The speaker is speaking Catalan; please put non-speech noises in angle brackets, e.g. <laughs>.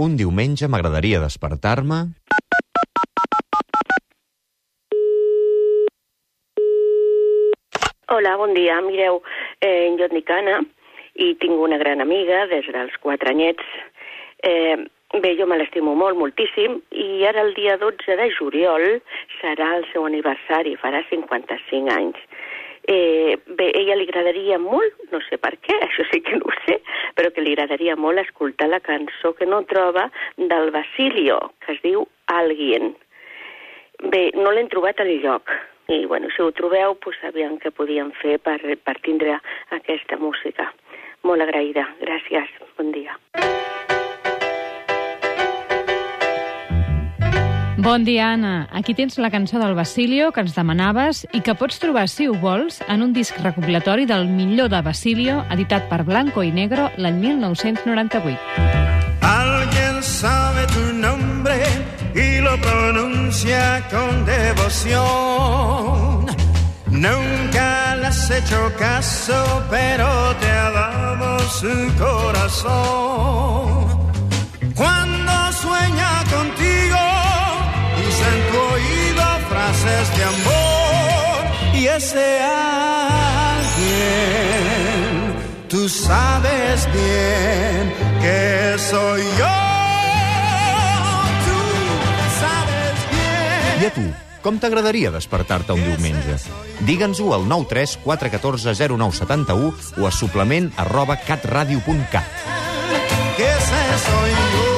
Un diumenge m'agradaria despertar-me... Hola, bon dia. Mireu, eh, jo dic Anna i tinc una gran amiga des dels quatre anyets. Eh, bé, jo me l'estimo molt, moltíssim, i ara el dia 12 de juliol serà el seu aniversari, farà 55 anys. Eh, bé, ella li agradaria molt, no sé per què, <laughs> això sí que no ho sé, però que li agradaria molt escoltar la cançó que no troba del Basilio, que es diu Alguien. Bé, no l'hem trobat al lloc, i bueno, si ho trobeu, pues, aviam què podíem fer per, per tindre aquesta música. Molt agraïda, gràcies, bon dia. Bon dia, Anna. Aquí tens la cançó del Basilio que ens demanaves i que pots trobar, si ho vols, en un disc recopilatori del millor de Basilio, editat per Blanco i Negro l'any 1998. Alguien sabe tu nombre y lo pronuncia con devoción. Nunca le has hecho caso, pero te ha dado su corazón. Frases de amor. Y ese alguien, tú sabes bien que soy yo. Tú sabes bien. I a tu, com t'agradaria despertar-te un diumenge? Digue'ns-ho al 93 414 0971 o a suplement arroba catradio.cat. que ese soy